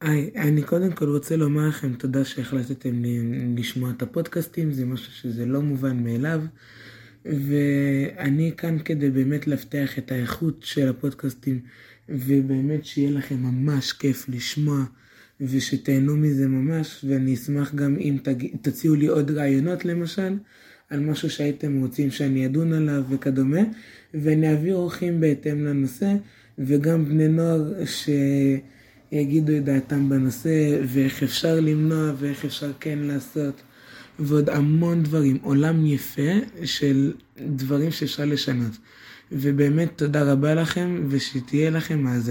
היי, אני קודם כל רוצה לומר לכם תודה שהחלטתם לשמוע את הפודקאסטים, זה משהו שזה לא מובן מאליו. ואני כאן כדי באמת להבטיח את האיכות של הפודקאסטים, ובאמת שיהיה לכם ממש כיף לשמוע, ושתהנו מזה ממש, ואני אשמח גם אם תציעו לי עוד רעיונות למשל, על משהו שהייתם רוצים שאני אדון עליו וכדומה, ואני אביא אורחים בהתאם לנושא, וגם בני נוער שיגידו את דעתם בנושא, ואיך אפשר למנוע ואיך אפשר כן לעשות. ועוד המון דברים, עולם יפה של דברים שאפשר לשנות. ובאמת תודה רבה לכם, ושתהיה לכם האזנה